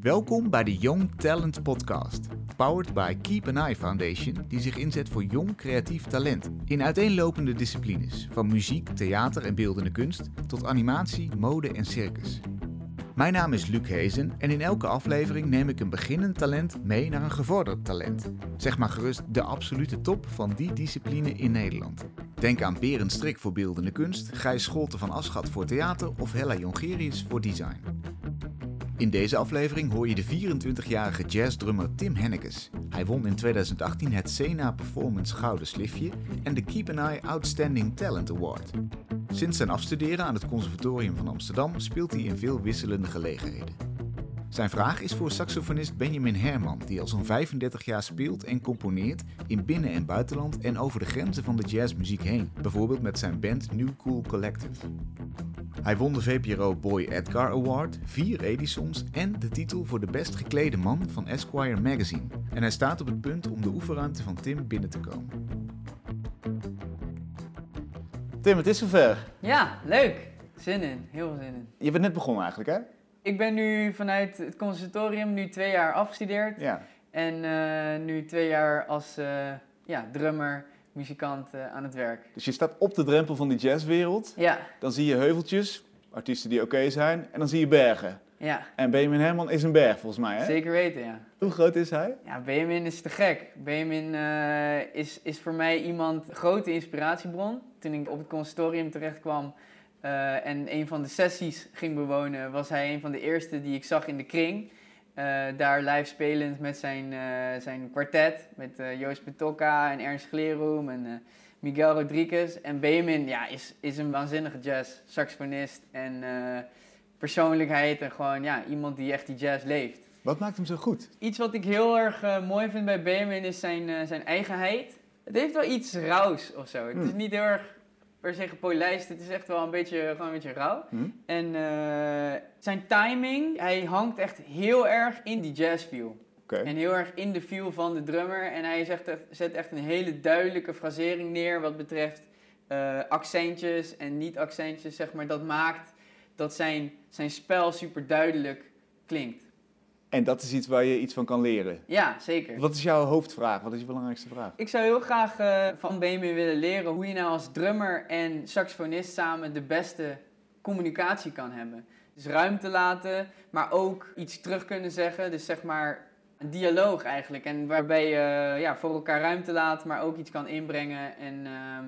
Welkom bij de Young Talent Podcast, powered by Keep an Eye Foundation, die zich inzet voor jong creatief talent in uiteenlopende disciplines, van muziek, theater en beeldende kunst tot animatie, mode en circus. Mijn naam is Luc Hezen en in elke aflevering neem ik een beginnend talent mee naar een gevorderd talent. Zeg maar gerust de absolute top van die discipline in Nederland. Denk aan Berend Strik voor beeldende kunst, Gijs Scholte van Aschat voor theater of Hella Jongerius voor design. In deze aflevering hoor je de 24-jarige jazzdrummer Tim Hennekes. Hij won in 2018 het Sena Performance Gouden Slifje en de Keep an Eye Outstanding Talent Award. Sinds zijn afstuderen aan het Conservatorium van Amsterdam speelt hij in veel wisselende gelegenheden. Zijn vraag is voor saxofonist Benjamin Herman, die al zo'n 35 jaar speelt en componeert in binnen- en buitenland en over de grenzen van de jazzmuziek heen, bijvoorbeeld met zijn band New Cool Collective. Hij won de VPRO Boy Edgar Award, vier Edisons en de titel voor de best geklede man van Esquire Magazine. En hij staat op het punt om de oefenruimte van Tim binnen te komen. Tim, het is zover. Ja, leuk. Zin in. Heel veel zin in. Je bent net begonnen eigenlijk, hè? Ik ben nu vanuit het conservatorium nu twee jaar afgestudeerd. Ja. En eh, nu twee jaar als eh, ja, drummer, muzikant eh, aan het werk. Dus je staat op de drempel van die jazzwereld. Ja, Dan zie je heuveltjes, artiesten die oké zijn. En dan zie je bergen. Ja. En Benjamin Herman is een berg, volgens mij, hè? Zeker weten, ja. Hoe groot is hij? Ja, Benjamin is te gek. Benjamin eh, is, is voor mij iemand, grote inspiratiebron. Toen ik op het conservatorium terecht kwam eh, en een van de sessies ging bewonen, was hij een van de eerste die ik zag in de kring. Eh, daar live spelend met zijn, zijn kwartet, met Joost Petokka en Ernst Glerum en Miguel Rodriguez. En Benjamin ja, is, is een waanzinnige jazz-saxofonist en eh, persoonlijkheid en gewoon ja, iemand die echt die jazz leeft. Wat maakt hem zo goed? Iets wat ik heel erg eh, mooi vind bij Benjamin is zijn, eh, zijn eigenheid. Het heeft wel iets rauws of zo. Het is Hmm. niet heel erg per se gepolijst. Het is echt wel een beetje, gewoon een beetje rauw. Hm? En eh, zijn timing, hij hangt echt heel erg in die jazz feel. Oké. En heel erg in de feel van de drummer. En hij zegt zet echt een hele duidelijke frasering neer wat betreft accentjes en niet-accentjes, zeg maar. Dat maakt dat zijn, zijn spel super duidelijk klinkt. En dat is iets waar je iets van kan leren. Ja, zeker. Wat is jouw hoofdvraag? Wat is je belangrijkste vraag? Ik zou heel graag eh, van Benjamin willen leren hoe je nou als drummer en saxofonist samen de beste communicatie kan hebben. Dus ruimte laten, maar ook iets terug kunnen zeggen. Dus zeg maar een dialoog eigenlijk. En waarbij je eh, ja, voor elkaar ruimte laat, maar ook iets kan inbrengen. En ehm,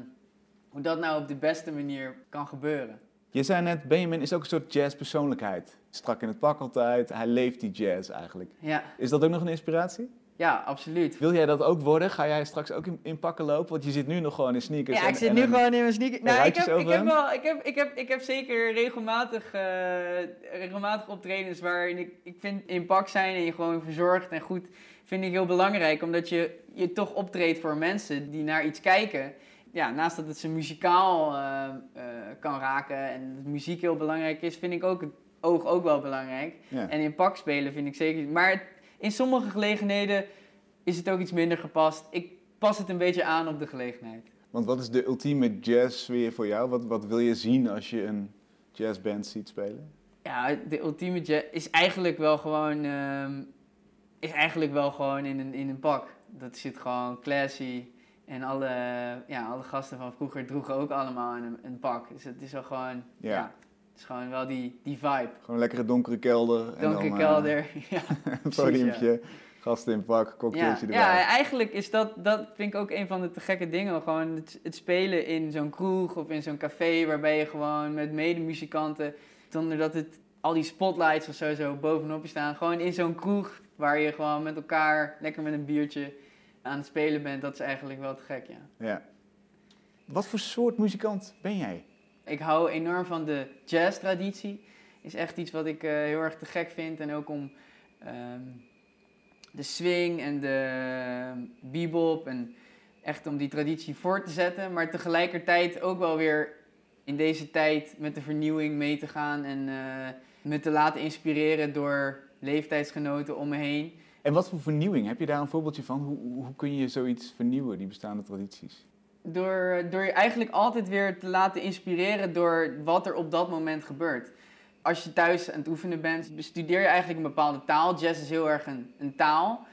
hoe dat nou op de beste manier kan gebeuren. Je zei net, Benjamin is ook een soort jazzpersoonlijkheid. Strak in het pak altijd. Hij leeft die jazz eigenlijk. Ja, Is dat ook nog een inspiratie? ja absoluut. Wil jij dat ook worden? Ga jij straks ook in, in pakken lopen? Want je zit nu nog gewoon in sneakers. Ja, en- ik zit en nu gewoon in mijn sneaker. een Nou, ik heb, ik, heb wel, ik, heb, ik, heb, ik heb zeker regelmatig, eh, regelmatig optredens waarin ik, ik vind in pak zijn en je gewoon verzorgd en goed, vind ik heel belangrijk. Omdat je, je toch optreedt voor mensen die naar iets kijken. Ja, naast dat het ze muzikaal eh, eh, kan raken en dat muziek heel belangrijk is, vind ik ook het oog ook wel belangrijk. Ja. En in pak spelen vind ik zeker. Maar in sommige gelegenheden is het ook iets minder gepast. Ik pas het een beetje aan op de gelegenheid. Want wat is de ultieme jazz-sfeer voor jou? Wat, wat wil je zien als je een jazzband ziet spelen? Ja, de ultieme jazz is eigenlijk wel gewoon, ehm, is eigenlijk wel gewoon in een, in een pak. Dat zit gewoon classy. En alle, ja, alle gasten van vroeger droegen ook allemaal een, een pak. Dus het is wel gewoon, Ja. ja. het is gewoon wel die, die vibe. Gewoon een lekkere donkere kelder. en Donkere dan, eh, kelder. ja, een podiumpje, gasten in pak, Ja, cocktailtje erbij. ja, eigenlijk is dat, dat vind ik ook een van de te gekke dingen. Gewoon het, het spelen in zo'n kroeg of in zo'n café waarbij je gewoon met medemuzikanten, zonder dat het al die spotlights of zo, zo bovenop je staan, gewoon in zo'n kroeg waar je gewoon met elkaar lekker met een biertje aan het spelen bent, dat is eigenlijk wel te gek, ja. Ja. Wat voor soort muzikant ben jij? Ik hou enorm van de jazz-traditie. Is echt iets wat ik eh, heel erg te gek vind. En ook om ehm, de swing en de bebop en echt om die traditie voor te zetten. Maar tegelijkertijd ook wel weer in deze tijd met de vernieuwing mee te gaan. En eh, me te laten inspireren door leeftijdsgenoten om me heen. En wat voor vernieuwing? Heb je daar een voorbeeldje van? Hoe, hoe kun je zoiets vernieuwen, die bestaande tradities? Door, door je eigenlijk altijd weer te laten inspireren door wat er op dat moment gebeurt. Als je thuis aan het oefenen bent, bestudeer je eigenlijk een bepaalde taal. Jazz is heel erg een, een taal.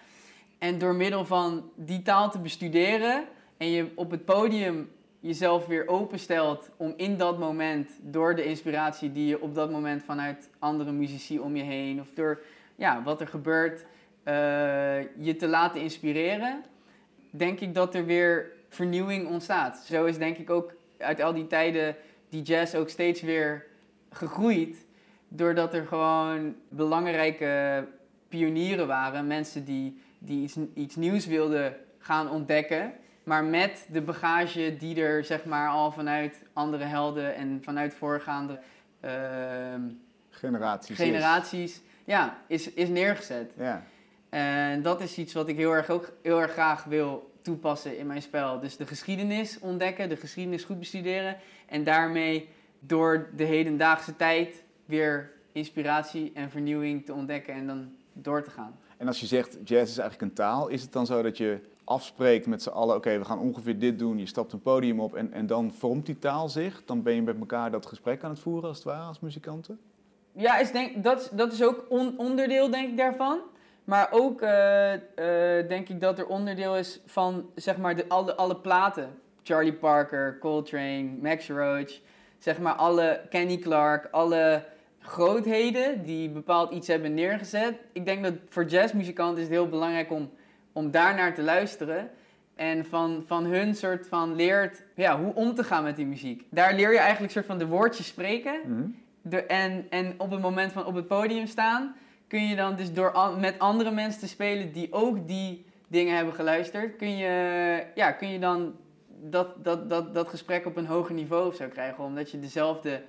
En door middel van die taal te bestuderen en je op het podium jezelf weer openstelt om in dat moment, door de inspiratie die je op dat moment vanuit andere muzici om je heen of door ja, wat er gebeurt, je te laten inspireren, denk ik dat er weer vernieuwing ontstaat. Zo is denk ik ook uit al die tijden die jazz ook steeds weer gegroeid, doordat er gewoon belangrijke pionieren waren, mensen die, die iets, iets nieuws wilden gaan ontdekken. Maar met de bagage die er zeg maar al vanuit andere helden en vanuit voorgaande ehm, Generaties. generaties ja, is, is neergezet. Ja. En dat is iets wat ik heel erg, ook heel erg graag wil toepassen in mijn spel. Dus de geschiedenis ontdekken, de geschiedenis goed bestuderen. En daarmee door de hedendaagse tijd weer inspiratie en vernieuwing te ontdekken en dan door te gaan. En als je zegt jazz is eigenlijk een taal, is het dan zo dat je afspreekt met z'n allen, oké, we gaan ongeveer dit doen, je stapt een podium op en, en dan vormt die taal zich? Dan ben je met elkaar dat gesprek aan het voeren, als het ware, als muzikanten? Ja, is denk, dat, dat is ook on- onderdeel denk ik daarvan. Maar ook eh, eh, denk ik dat er onderdeel is van zeg maar de, alle, alle platen. Charlie Parker, Coltrane, Max Roach. Zeg maar alle Kenny Clark, alle grootheden die bepaald iets hebben neergezet. Ik denk dat voor jazzmuzikanten is het heel belangrijk om, om daarnaar te luisteren. En van, van hun soort van leert ja, hoe om te gaan met die muziek. Daar leer je eigenlijk soort van de woordjes spreken. Mhm. De, en, en op het moment van op het podium staan, kun je dan dus door an- met andere mensen te spelen die ook die dingen hebben geluisterd, kun je, ja, kun je dan dat, dat, dat, dat gesprek op een hoger niveau of zo krijgen. Omdat je dezelfde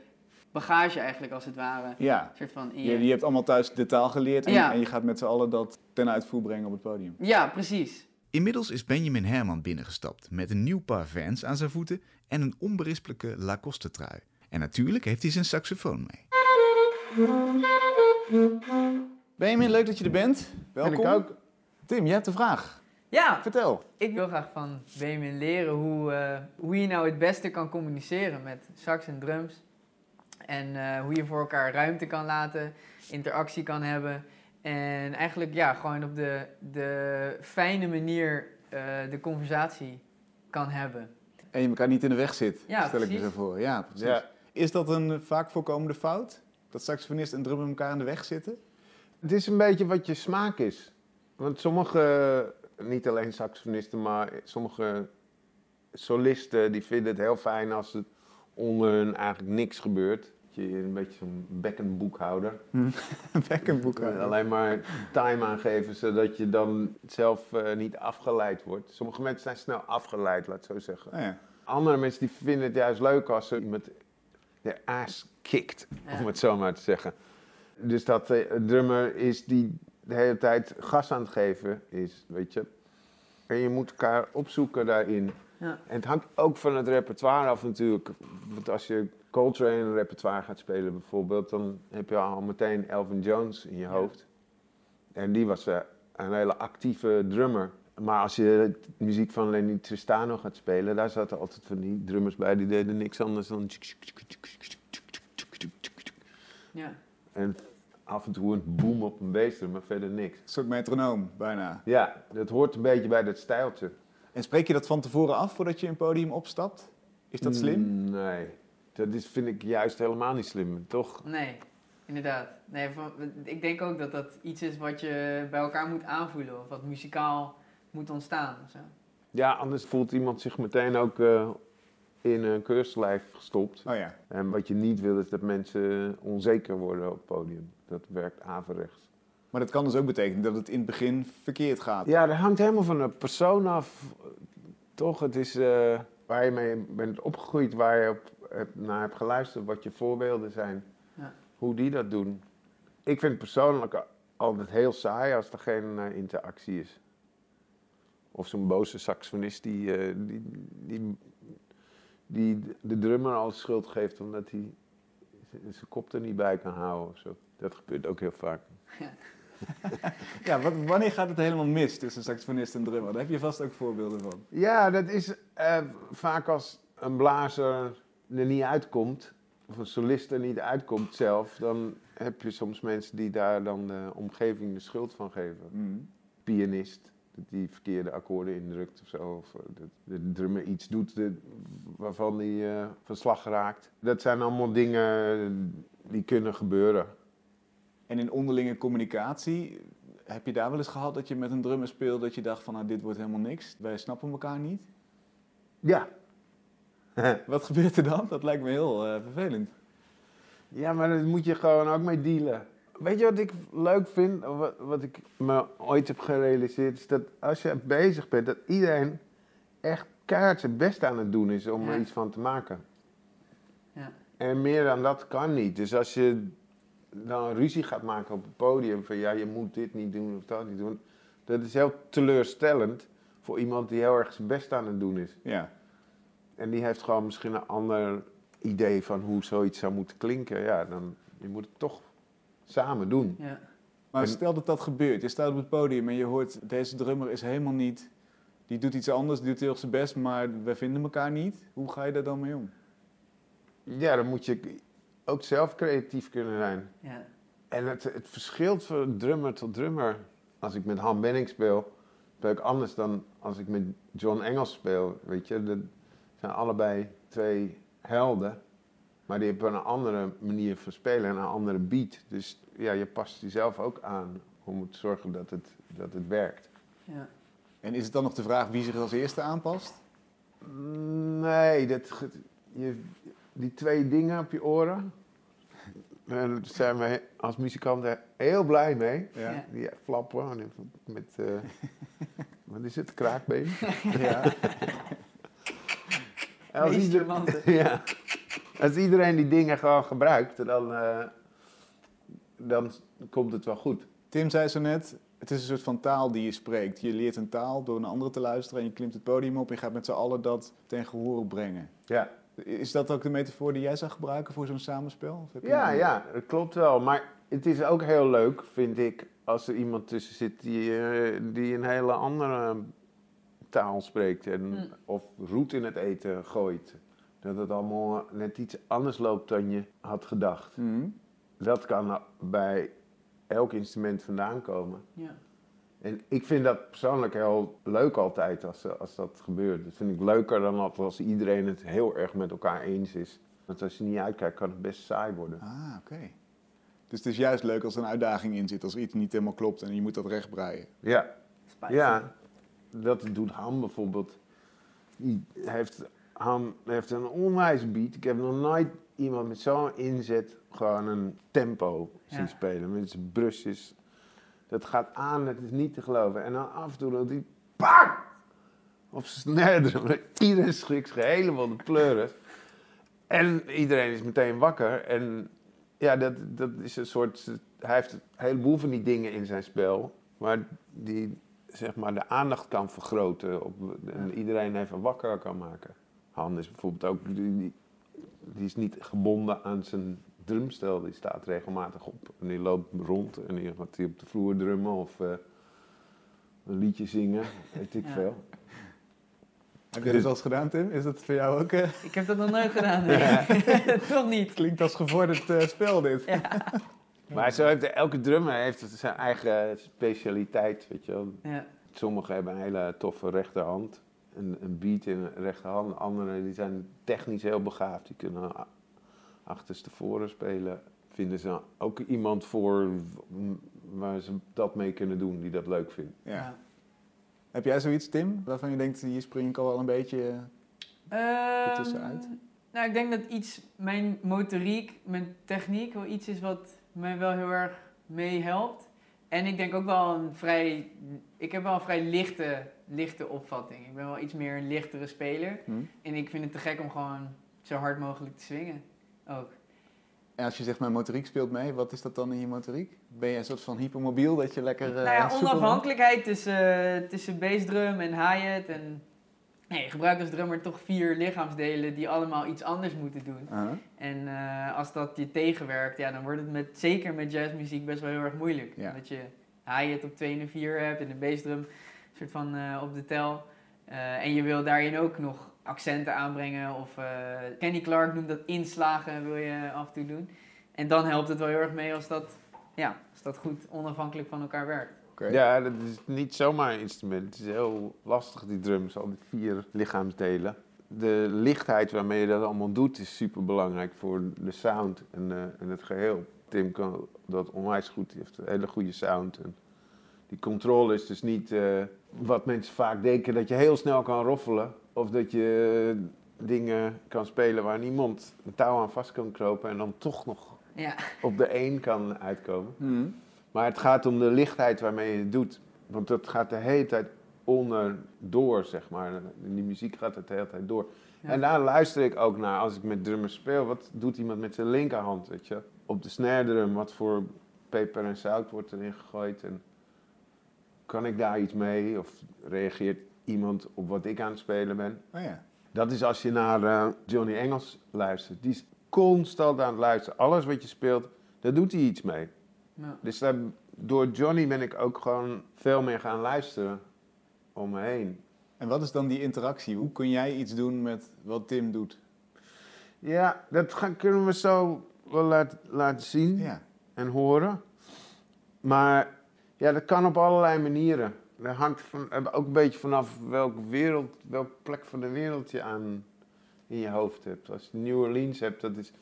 bagage eigenlijk als het ware, Ja, soort van in je, je... je hebt allemaal thuis de taal geleerd en, Ja. en je gaat met z'n allen dat ten uitvoer brengen op het podium. Ja, precies. Inmiddels is Benjamin Herman binnengestapt met een nieuw paar Vans aan zijn voeten en een onberispelijke Lacoste trui. En natuurlijk heeft hij zijn saxofoon mee. Benjamin, leuk dat je er bent. Welkom. Ik ook. Tim, je hebt een vraag. Ja, Vertel. ik wil graag van Benjamin leren hoe, eh, hoe je nou het beste kan communiceren met sax en drums. En eh, hoe je voor elkaar ruimte kan laten, interactie kan hebben. En eigenlijk ja, gewoon op de, de fijne manier eh, de conversatie kan hebben. En je elkaar niet in de weg zit, Ja, stel ik me zo voor. Ja, precies. Ja. Is dat een vaak voorkomende fout? Dat saxofonist en drummer elkaar in de weg zitten? Het is een beetje wat je smaak is. Want sommige, niet alleen saxofonisten, maar sommige solisten die vinden het heel fijn als het onder hun eigenlijk niks gebeurt. Dat je een beetje zo'n bekkenboekhouder. Bekkenboek. Alleen maar time aangeven zodat je dan zelf eh, niet afgeleid wordt. Sommige mensen zijn snel afgeleid, laat ik zo zeggen. Oh, ja. Andere mensen die vinden het juist leuk als er iemand de ass kikt, Ja. om het zo maar te zeggen. Dus dat de drummer is die de hele tijd gas aan het geven is, weet je. En je moet elkaar opzoeken daarin. Ja. En het hangt ook van het repertoire af natuurlijk. Want als je Coltrane repertoire gaat spelen bijvoorbeeld, dan heb je al meteen Elvin Jones in je Ja. hoofd. En die was eh, een hele actieve drummer. Maar als je de muziek van Lenny Tristano gaat spelen, daar zaten altijd van die drummers bij die deden niks anders dan. Ja. En af en toe een boom op een bassdrum, maar verder niks. Een soort metronoom, bijna. Ja, dat hoort een beetje bij dat stijltje. En spreek je dat van tevoren af voordat je een podium opstapt? Is dat slim? Mm, Nee, dat is, vind ik juist helemaal niet slim, toch? Nee, inderdaad. Nee, van, ik denk ook dat dat iets is wat je bij elkaar moet aanvoelen. Of wat muzikaal moet ontstaan. Zo. Ja, anders voelt iemand zich meteen ook eh, in een keurslijf gestopt. Oh ja. En wat je niet wil is dat mensen onzeker worden op het podium. Dat werkt averechts. Maar dat kan dus ook betekenen dat het in het begin verkeerd gaat. Ja, dat hangt helemaal van de persoon af. Toch, het is eh, waar je mee bent opgegroeid, waar je op, naar hebt geluisterd, wat je voorbeelden zijn. Ja. Hoe die dat doen. Ik vind het persoonlijk altijd heel saai als er geen eh, interactie is. Of zo'n boze saxofonist die, eh, die, die, die de drummer al schuld geeft omdat hij zijn kop er niet bij kan houden of zo. Dat gebeurt ook heel vaak. Ja, wat, wanneer gaat het helemaal mis tussen saxofonist en drummer? Daar heb je vast ook voorbeelden van. Ja, dat is eh, vaak als een blazer er niet uitkomt, of een solist er niet uitkomt zelf, dan heb je soms mensen die daar dan de omgeving de schuld van geven. Mm. Pianist, die verkeerde akkoorden indrukt of zo, of eh, dat de drummer iets doet de- waarvan die eh, van slag raakt. Dat zijn allemaal dingen die kunnen gebeuren. En in onderlinge communicatie, heb je daar wel eens gehad dat je met een drummer speelt dat je dacht van nou dit wordt helemaal niks, wij snappen elkaar niet? Ja. Wat gebeurt er dan? Dat lijkt me heel eh, vervelend. Ja, maar daar moet je gewoon ook mee dealen. Weet je wat ik leuk vind, wat, wat ik me ooit heb gerealiseerd, is dat als je bezig bent, dat iedereen echt keihard zijn best aan het doen is om Ja. er iets van te maken. Ja. En meer dan dat kan niet. Dus als je dan ruzie gaat maken op het podium van ja, je moet dit niet doen of dat niet doen, dat is heel teleurstellend voor iemand die heel erg zijn best aan het doen is. Ja. En die heeft gewoon misschien een ander idee van hoe zoiets zou moeten klinken. Ja, dan je moet het toch samen doen. Ja. Maar En- stel dat dat gebeurt, je staat op het podium en je hoort deze drummer is helemaal niet, die doet iets anders, die doet heel zijn best, maar wij vinden elkaar niet. Hoe ga je daar dan mee om? Ja, dan moet je ook zelf creatief kunnen zijn. Ja. En het, het verschilt van drummer tot drummer. Als ik met Han Benning speel, speel ik anders dan als ik met John Engels speel. Weet je, dat zijn allebei twee helden. Maar die hebben een andere manier van spelen en een andere beat. Dus ja, je past jezelf ook aan om te zorgen dat het, dat het werkt. Ja. En is het dan nog de vraag wie zich als eerste aanpast? Nee, dat, je, die twee dingen op je oren, daar zijn we als muzikanten heel blij mee. Ja. Ja. Die flappen met, eh, wat is het, kraakbeen. ja. Als, ieder- ja. Als iedereen die dingen gewoon gebruikt, dan, eh, dan komt het wel goed. Tim zei zo net, het is een soort van taal die je spreekt. Je leert een taal door een andere te luisteren en je klimt het podium op en je gaat met z'n allen dat ten gehore brengen. Ja, Is dat ook de metafoor die jij zou gebruiken voor zo'n samenspel? Of heb je ja, een- ja, dat klopt wel. Maar het is ook heel leuk, vind ik, als er iemand tussen zit die, eh, die een hele andere taal spreekt. En, Mm. Of roet in het eten gooit. Dat het allemaal net iets anders loopt dan je had gedacht. Mhm. Dat kan bij elk instrument vandaan komen. Ja. En ik vind dat persoonlijk heel leuk altijd als, als dat gebeurt. Dat vind ik leuker dan altijd als iedereen het heel erg met elkaar eens is. Want als je niet uitkijkt, kan het best saai worden. Ah, oké. Dus het is juist leuk als er een uitdaging in zit, als er iets niet helemaal klopt en je moet dat rechtbreien. Ja, ja dat doet Han bijvoorbeeld. Die heeft, Han heeft een onwijs beat. Ik heb nog nooit iemand met zo'n inzet gewoon een tempo zien Ja. spelen. Met zijn brusjes. Dat gaat aan, het is niet te geloven. En dan af en toe dat hij pak op zijn snare. Iedereen schrikt zich helemaal de pleuren. En iedereen is meteen wakker. En ja, dat, dat is een soort... Hij heeft een heleboel van die dingen in zijn spel. Maar die zeg maar, de aandacht kan vergroten. Op, en iedereen even wakker kan maken. Han is bijvoorbeeld ook... Die, die, is niet gebonden aan zijn drumstel. Die staat regelmatig op. En die loopt rond. En die gaat hij op de vloer drummen of eh, een liedje zingen. Weet ik Ja. veel. Heb je dat al eens gedaan, Tim? Is dat voor jou ook... eh, Ik heb dat nog nooit gedaan. Nee. Toch niet. klinkt als gevorderd eh, spel, dit. Ja. Maar zo heeft elke drummer heeft zijn eigen specialiteit, weet je wel. Ja. Sommigen hebben een hele toffe rechterhand, een, een beat in een rechterhand. Anderen die zijn technisch heel begaafd, die kunnen achterstevoren spelen. Vinden ze ook iemand voor waar ze dat mee kunnen doen, die dat leuk vindt. Ja. Ja. Heb jij zoiets, Tim, waarvan je denkt, hier spring ik al wel een beetje... eh, Ehm, tussenuit? nou, ik denk dat iets, mijn motoriek, mijn techniek, wel iets is wat mij wel heel erg meehelpt. En ik denk ook wel een vrij, ik heb wel een vrij lichte, lichte opvatting. Ik ben wel iets meer een lichtere speler. hm? En ik vind het te gek om gewoon zo hard mogelijk te swingen. Ook. En als je zegt, mijn motoriek speelt mee, wat is dat dan in je motoriek? Ben je een soort van hypermobiel, dat je lekker... eh, nou ja, soepel onafhankelijkheid tussen, tussen bassdrum en hi-hat. En nee, je gebruikt als drummer toch vier lichaamsdelen die allemaal iets anders moeten doen. Aha. En eh, als dat je tegenwerkt, ja, dan wordt het met, zeker met jazzmuziek best wel heel erg moeilijk. Ja. Omdat je hi-hat op 2 en 4 hebt en de bassdrum soort van eh, op de tel. Eh, en je wil daarin ook nog accenten aanbrengen of uh, Kenny Clark noemt dat inslagen wil je af en toe doen. En dan helpt het wel heel erg mee als dat, ja, als dat goed onafhankelijk van elkaar werkt. Oké. Ja, dat is niet zomaar een instrument. Het is heel lastig, die drums, al die vier lichaamsdelen. De lichtheid waarmee je dat allemaal doet is super belangrijk voor de sound en, eh, en het geheel. Tim kan dat onwijs goed, hij heeft een hele goede sound. En die controle is dus niet eh, wat mensen vaak denken, dat je heel snel kan roffelen. Of dat je eh, dingen kan spelen waar niemand een touw aan vast kan kropen en dan toch nog Ja, op de één kan uitkomen. Hmm. Maar het gaat om de lichtheid waarmee je het doet. Want dat gaat de hele tijd onderdoor, zeg maar. In die muziek gaat het de hele tijd door. Ja. En daar luister ik ook naar als ik met drummers speel. Wat doet iemand met zijn linkerhand, weet je? Op de snare drum, wat voor peper en zout wordt erin gegooid? En kan ik daar iets mee? Of reageert iemand op wat ik aan het spelen ben? Oh ja. Dat is als je naar eh, Johnny Engels luistert. Die is constant aan het luisteren. Alles wat je speelt, daar doet hij iets mee. ja. Dus daar, door Johnny ben ik ook gewoon veel meer gaan luisteren om me heen. En wat is dan die interactie? Hoe kun jij iets doen met wat Tim doet? Ja, dat gaan, kunnen we zo wel laten, laten zien Ja. en horen. Maar ja, dat kan op allerlei manieren. Dat hangt van, ook een beetje vanaf welke wereld, welke plek van de wereld je aan in je hoofd hebt. Als je New Orleans hebt, dat is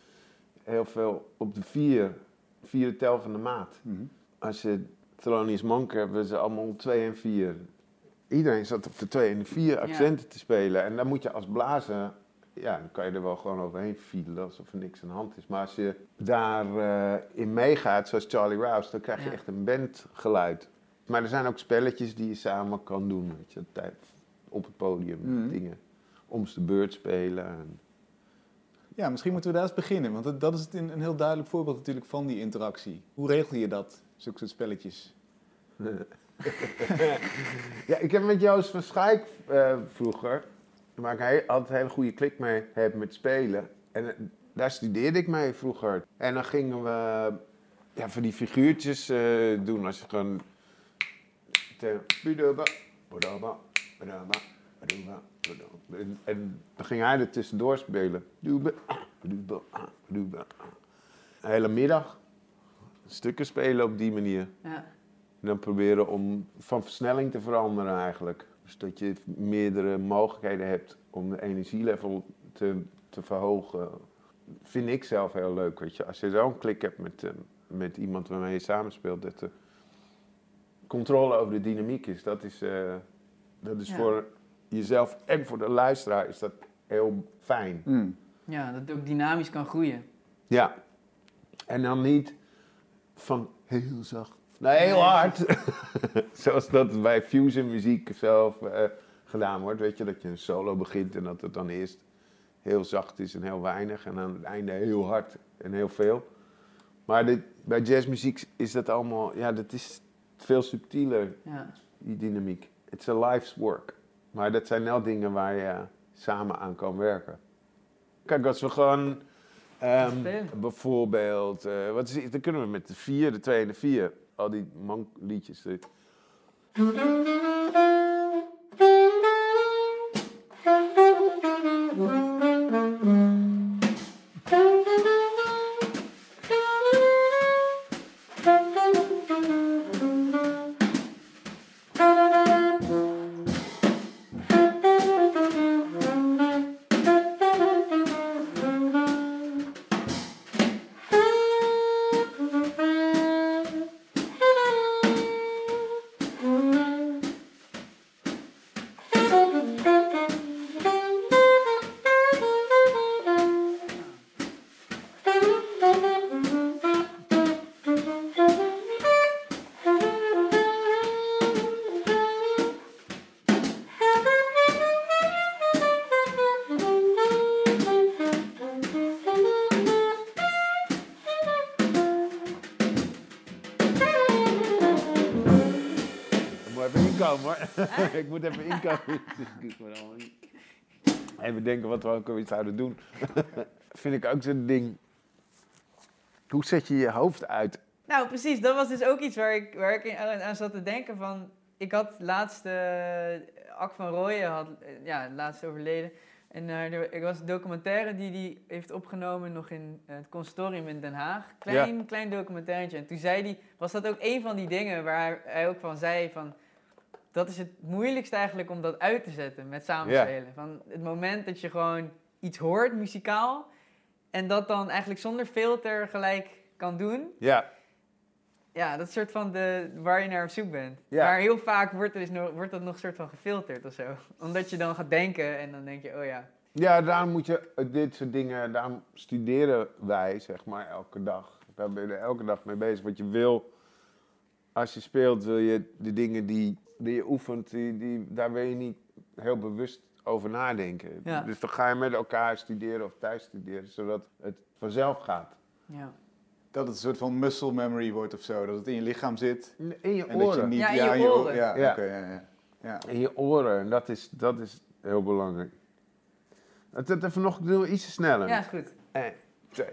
heel veel op de vier, vierde tel van de maat. Mhm. Als je Thelonious Monk hebt, hebben ze allemaal twee en vier. Iedereen zat op de twee en de vier accenten te spelen. En dan moet je als blazer, ja, dan kan je er wel gewoon overheen fiedelen alsof er niks aan de hand is. Maar als je daarin in meegaat, zoals Charlie Rouse, dan krijg je Ja. echt een bandgeluid. Maar er zijn ook spelletjes die je samen kan doen, weet je, tijd op het podium, Mhm. dingen. Om de beurt spelen. En- Ja, misschien moeten we daar eens beginnen. Want dat, dat is een heel duidelijk voorbeeld natuurlijk van die interactie. Hoe regel je dat, zulke soort spelletjes? ja, ik heb met Joost van Schaik eh, vroeger, waar ik altijd een hele goede klik mee heb met spelen. En eh, daar studeerde ik mee vroeger. En dan gingen we ja, voor die figuurtjes eh, doen. Als je gewoon... En, dan ging hij er tussendoor spelen. Een hele middag stukken spelen op die manier. Ja. En dan proberen om van versnelling te veranderen eigenlijk. Dus dat je meerdere mogelijkheden hebt om de energielevel te, te verhogen. Vind ik zelf heel leuk, weet je. Als je zo'n klik hebt met, eh, met iemand waarmee je samenspeelt, dat de controle over de dynamiek is. Dat is, eh, dat is Ja. voor jezelf en voor de luisteraar is dat heel fijn. Hmm. ja, dat het ook dynamisch kan groeien. Ja. En dan niet van heel zacht naar heel hard. Zoals dat bij fusion muziek zelf eh, gedaan wordt. Weet je, dat je een solo begint en dat het dan eerst heel zacht is en heel weinig. En aan het einde heel hard en heel veel. Maar dit, bij jazzmuziek is dat allemaal, ja, dat is veel subtieler, Ja. die dynamiek. It's a life's work. Maar dat zijn wel dingen waar je samen aan kan werken. Kijk, als we gewoon Spelen. bijvoorbeeld, eh, wat is, dan kunnen we met de vier, de twee en de vier, al die mankliedjes. eh, ik moet even inkomen. Even denken wat we ook weer zouden doen. Vind ik ook zo'n ding. Hoe zet je je hoofd uit Nou, precies. Dat was dus ook iets waar ik, waar ik aan, zat te denken van... Ik had laatst... eh Ak van Rooyen had... eh, ja, laatst overleden. En er, er was een documentaire die hij heeft opgenomen nog in het consortium in Den Haag. Klein, klein documentairetje. En toen zei hij... Was dat ook een van die dingen waar hij, hij ook van zei van... Dat is het moeilijkste eigenlijk om dat uit te zetten met samenspelen. Van het moment dat je gewoon iets hoort, muzikaal... En dat dan eigenlijk zonder filter gelijk kan doen. Ja, Ja, dat is soort van de, waar je naar op zoek bent. Maar heel vaak wordt, er dus nog, wordt dat nog soort van gefilterd of zo. Omdat je dan gaat denken en dan denk je, oh ja. ja daarom moet je dit soort dingen, daarom studeren wij zeg maar elke dag. Daar ben je er elke dag mee bezig. Wat je wil, als je speelt, wil je de dingen die, die je oefent, die, die, daar wil je niet heel bewust over nadenken. Ja. Dus dan ga je met elkaar studeren of thuis studeren, zodat het vanzelf gaat. ja. Dat het een soort van muscle memory wordt of zo. Dat het in je lichaam zit. In je En dat je oren. niet... Ja, in je oren. Ja, Ja. oké, ja, ja. ja. In je oren, en dat is, dat is heel belangrijk. Het, het even nog, ik doe ietsje sneller. ja, is goed. 1, 2,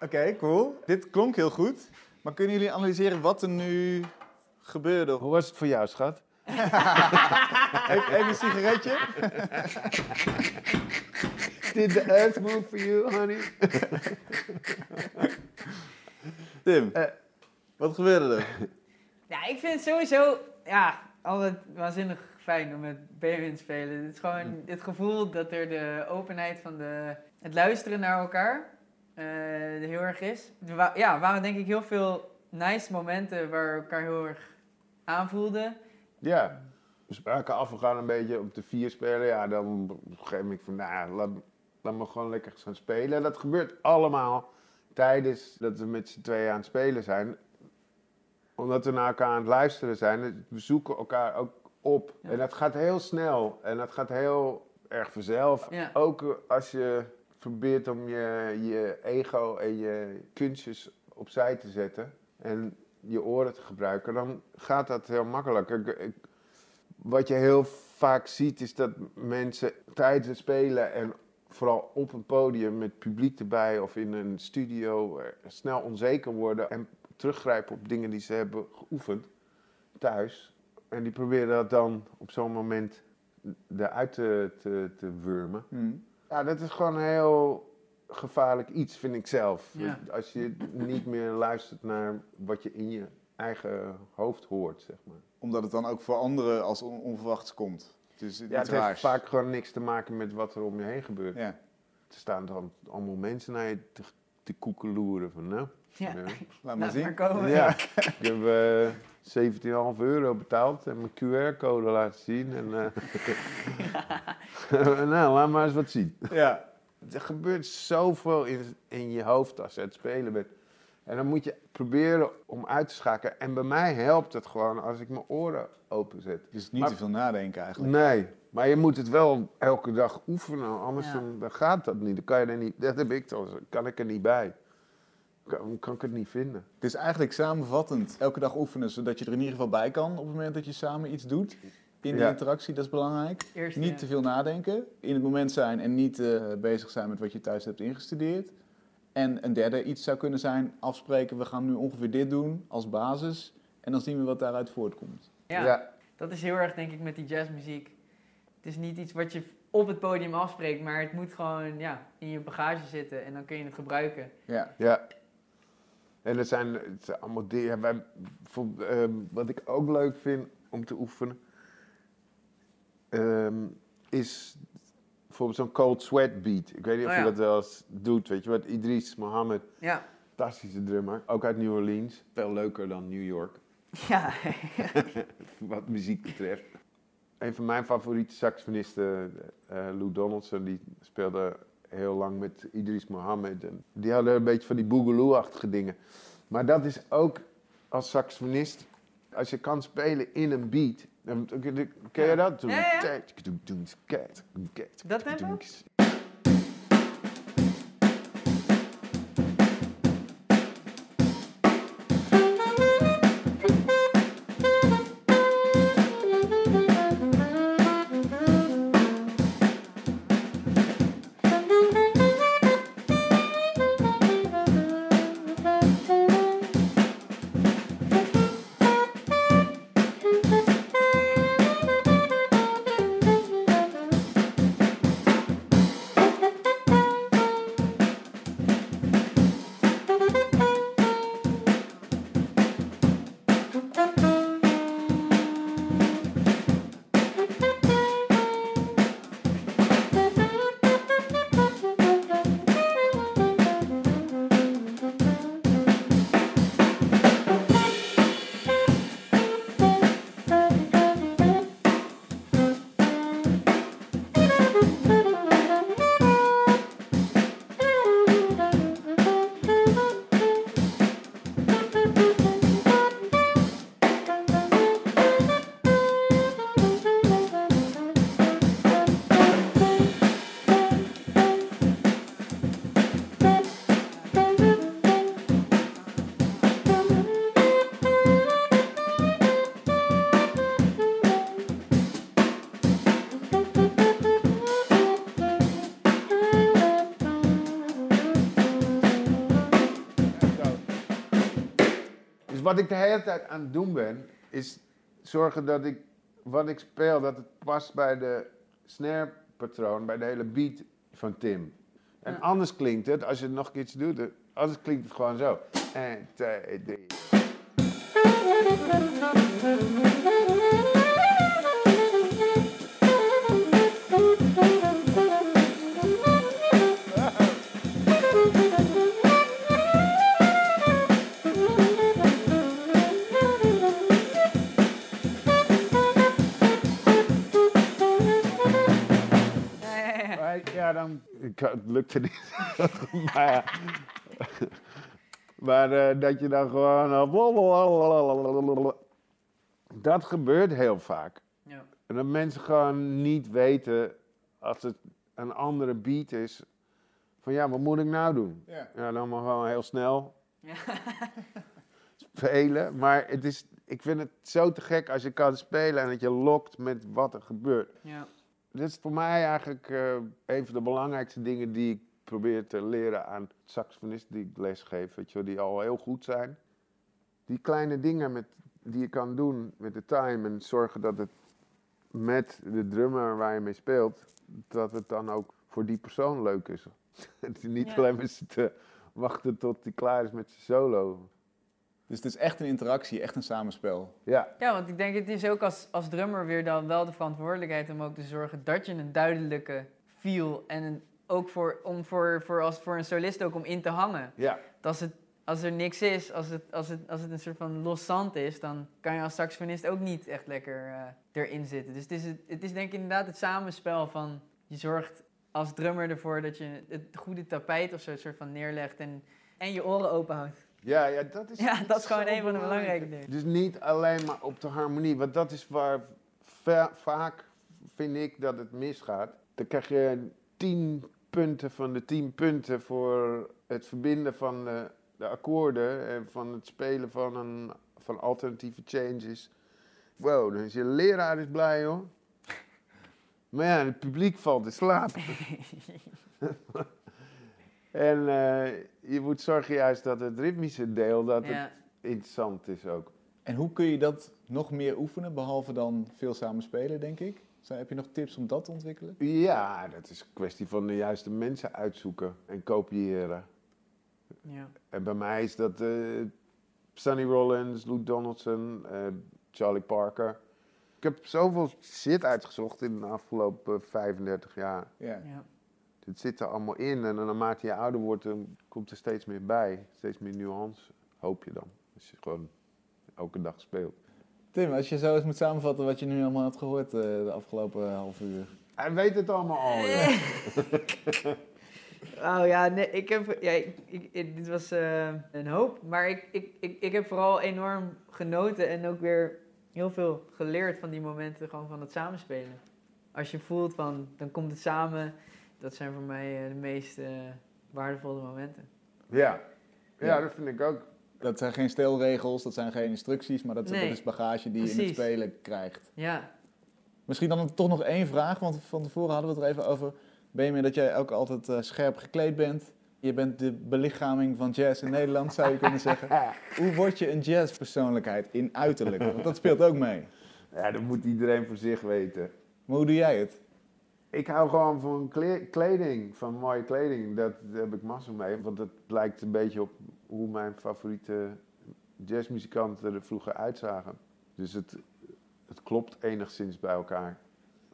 Oké, cool. Dit klonk heel goed. Maar kunnen jullie analyseren wat er nu gebeurde? Hoe was het voor jou, schat? Even, even een sigaretje. Did the earth move for you, honey? Tim, Eh. wat gebeurde er? Ja, ik vind het sowieso ja, altijd waanzinnig fijn om met Benjamin te spelen. Het is gewoon het gevoel dat er de openheid van de, het luisteren naar elkaar heel erg is. Er wa- ja, waren denk ik heel veel nice momenten waar we elkaar heel erg aanvoelden. Ja. We spraken af, we gaan een beetje op de vier spelen. Ja, dan op een gegeven moment van, nou, laat, laat me gewoon lekker gaan spelen. Dat gebeurt allemaal tijdens dat we met z'n tweeën aan het spelen zijn. Omdat we naar elkaar aan het luisteren zijn. We zoeken elkaar ook op. Ja. En dat gaat heel snel. En dat gaat heel erg vanzelf. Ja. Ook eh, als je probeert om je, je ego en je kunstjes opzij te zetten. En je oren te gebruiken, dan gaat dat heel makkelijk. Ik- wat je heel vaak ziet is dat mensen tijdens het spelen en vooral op een podium met publiek erbij of in een studio eh, snel onzeker worden en teruggrijpen op dingen die ze hebben geoefend thuis. En die proberen dat dan op zo'n moment eruit te, te, te wurmen. Hm. Ja, dat is gewoon een heel gevaarlijk iets, vind ik zelf. Ja. Als je niet meer luistert naar wat je in je eigen hoofd hoort, zeg maar. Omdat het dan ook voor anderen als on- onverwachts komt. Dus Ja, het heeft vaak gewoon niks te maken met wat er om je heen gebeurt. Ja. Er staan dan allemaal mensen naar je te, te koekeloeren van, nou... Ja. ja. Laat maar Laat zien. maar komen. Ja, ik heb eh 17,5 euro betaald en mijn QR-code laten zien. En, eh, nou, laat maar eens wat zien. Ja. Er gebeurt zoveel in, in je hoofd als je aan het spelen bent. En dan moet je proberen om uit te schakelen. En bij mij helpt het gewoon als ik mijn oren openzet. Dus niet Maar- te veel nadenken eigenlijk. Nee, maar je moet het wel elke dag oefenen. Anders Ja. dan, dan gaat dat niet. Dan kan je er niet. Dat heb ik toch. Kan ik er niet bij. Kan, kan ik het niet vinden. Het is eigenlijk samenvattend elke dag oefenen, zodat je er in ieder geval bij kan op het moment dat je samen iets doet. in de Ja. interactie, dat is belangrijk. Eerst, Niet ja. te veel nadenken, in het moment zijn en niet eh, bezig zijn met wat je thuis hebt ingestudeerd. En een derde iets zou kunnen zijn, afspreken, we gaan nu ongeveer dit doen als basis. En dan zien we wat daaruit voortkomt. Ja, dat is heel erg denk ik met die jazzmuziek. Het is niet iets wat je op het podium afspreekt, maar het moet gewoon ja, in je bagage zitten en dan kun je het gebruiken. Ja, Ja. En het zijn, het zijn allemaal dingen. Wij, voor, ehm, wat ik ook leuk vind om te oefenen, ehm, is bijvoorbeeld zo'n cold sweat beat. Ik weet niet of Oh je dat wel eens doet. Weet je wat? Idris Mohammed, Ja, fantastische drummer. Ook uit New Orleans. Veel leuker dan New York, ja. wat muziek betreft. Een van mijn favoriete saxofonisten, eh, Lou Donaldson, die speelde heel lang met Idris Mohammed. En die hadden een beetje van die boogaloo-achtige dingen. Maar dat is ook als saxofonist, als je kan spelen in een beat. dan- Ken je dat? Ja, ja. Dat tempo? Dus wat ik de hele tijd aan het doen ben, is zorgen dat ik wat ik speel, dat het past bij de snare patroon, bij de hele beat van Tim. En Ja. anders klinkt het, als je het nog een keertje doet, het- anders klinkt het gewoon zo. 1, 2, 3. Het lukte niet. maar maar eh, dat je dan gewoon... eh, dat gebeurt heel vaak. Ja. En dat mensen gewoon niet weten, als het een andere beat is, van ja, wat moet ik nou doen? Ja. Ja, dan maar gewoon heel snel Ja. spelen. Maar het is, ik vind het zo te gek als je kan spelen en dat je lokt met wat er gebeurt. Ja. Dit is voor mij eigenlijk eh, een van de belangrijkste dingen die ik probeer te leren aan saxofonisten die ik lesgeef, weet je, wel, die al heel goed zijn. Die kleine dingen met, die je kan doen met de time en zorgen dat het met de drummer waar je mee speelt, dat het dan ook voor die persoon leuk is. Niet Ja. alleen maar zitten wachten tot hij klaar is met zijn solo. Dus het is echt een interactie, echt een samenspel. Ja, Ja, want ik denk het is ook als, als drummer weer dan wel de verantwoordelijkheid om ook te zorgen dat je een duidelijke feel en een, ook voor, om voor, voor, als, voor een solist ook om in te hangen. ja. Dat als, het, als er niks is, als het, als, het, als het een soort van los zand is, dan kan je als saxofonist ook niet echt lekker eh, erin zitten. Dus het is, het, het is denk ik inderdaad het samenspel van je zorgt als drummer ervoor dat je het goede tapijt of zo soort van neerlegt en, en je oren open houdt. Ja, ja, dat is, Ja, dat is gewoon een van de belangrijk. belangrijke dingen. Dus niet alleen maar op de harmonie, want dat is waar va- vaak vind ik dat het misgaat. Dan krijg je tien punten van de tien punten voor het verbinden van de, de akkoorden en van het spelen van, een, van alternatieve changes. wow, dan is je leraar is blij hoor. Maar ja, het publiek valt in slaap. en eh, je moet zorgen juist dat het ritmische deel, dat het interessant is ook. En hoe kun je dat nog meer oefenen, behalve dan veel samen spelen, denk ik? Zijn- Heb je nog tips om dat te ontwikkelen? Ja, dat is een kwestie van de juiste mensen uitzoeken en kopiëren. Ja. En bij mij is dat eh Sonny Rollins, Lou Donaldson, eh, Charlie Parker. Ik heb zoveel shit uitgezocht in de afgelopen 35 jaar. Ja. Ja. Het zit er allemaal in en naarmate je ouder wordt, dan komt er steeds meer bij. Steeds meer nuance, hoop je dan. Als je gewoon elke dag speelt. Tim, als je zo eens moet samenvatten wat je nu allemaal hebt gehoord eh, de afgelopen half uur. Hij weet het allemaal al, ja. Oh ja, nee, ik heb, ja, ik, dit was eh, een hoop, maar ik, ik, ik, ik heb vooral enorm genoten en ook weer heel veel geleerd van die momenten gewoon van het samenspelen. Als je voelt van, dan komt het samen, dat zijn voor mij eh, de meest waardevolle momenten. Ja. ja, Ja. dat vind ik ook. Dat zijn geen stelregels, dat zijn geen instructies, maar dat, dat Nee. is bagage die je in het spelen krijgt. Ja, Misschien dan toch nog één vraag, want van tevoren hadden we het er even over. Benjamin, dat jij ook altijd eh, scherp gekleed bent. Je bent de belichaming van jazz in Nederland, zou je kunnen zeggen. Hoe word je een jazzpersoonlijkheid in uiterlijk? Want dat speelt ook mee. Ja, dat moet iedereen voor zich weten. Maar hoe doe jij het? Ik hou gewoon van kle- kleding, van mooie kleding. Dat, daar heb ik massa mee. Want het lijkt een beetje op hoe mijn favoriete jazzmuzikanten er vroeger uitzagen. Dus het, het klopt enigszins bij elkaar.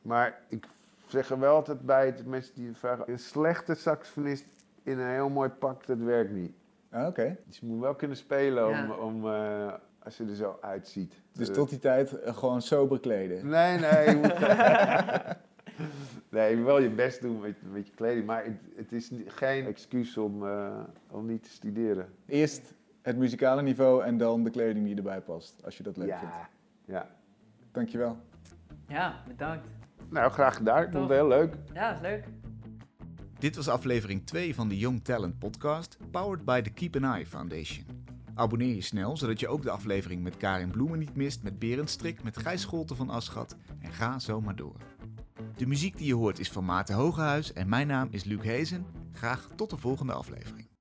Maar ik zeg er wel altijd bij, de mensen die vragen... Een slechte saxofonist in een heel mooi pak, dat werkt niet. Ah, Oké. Dus je moet wel kunnen spelen om, Ja. om, eh, als je er zo uitziet. Dus Eh, tot die tijd eh, gewoon sober kleden. Nee, nee. Je moet... nee, je moet wel je best doen met, met je kleding. Maar het, het is geen excuus om, eh, om niet te studeren. Eerst het muzikale niveau en dan de kleding die erbij past, als je dat leuk vindt. Ja. ja. Dankjewel. ja, bedankt. Nou, graag gedaan. Ik vond het heel leuk. Ja, is leuk. Dit was aflevering 2 van de Young Talent Podcast, powered by the Keep an Eye Foundation. Abonneer je snel, zodat je ook de aflevering met Karin Bloemen niet mist, met Berend Strik, met Gijs Scholten van Aschat en ga zo maar door. De muziek die je hoort is van Maarten Hogehuis en mijn naam is Luc Hezen. Graag tot de volgende aflevering.